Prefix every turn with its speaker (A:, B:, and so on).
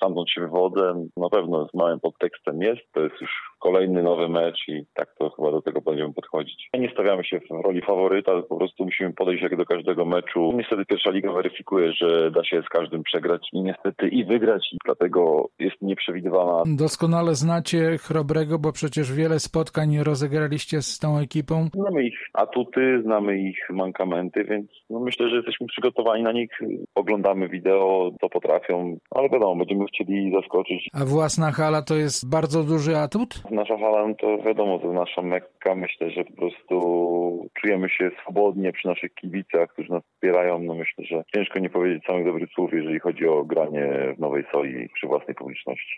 A: stamtąd się wywodzę. Na pewno z małym podtekstem jest. To jest już kolejny nowy mecz i tak to chyba do tego będziemy podchodzić. Nie stawiamy się w roli faworyta, po prostu musimy podejść jak do każdego meczu. Niestety pierwsza liga weryfikuje, że da się z każdym przegrać i niestety i wygrać i dlatego jest nieprzewidywalna.
B: Doskonale znacie Chrobrego, bo przecież wiele spotkań rozegraliście z tą ekipą.
A: Znamy ich atuty, znamy ich mankamenty, więc no myślę, że jesteśmy przygotowani na nich. Oglądamy wideo, co potrafią, ale wiadomo, będziemy chcieli zaskoczyć.
B: A własna hala to jest bardzo duży atut?
A: Nasza hala, no to wiadomo, to nasza mekka. Myślę, że po prostu czujemy się swobodnie przy naszych kibicach, którzy nas wspierają. No myślę, że ciężko nie powiedzieć samych dobrych słów, jeżeli chodzi o granie w Nowej Soli przy własnej publiczności.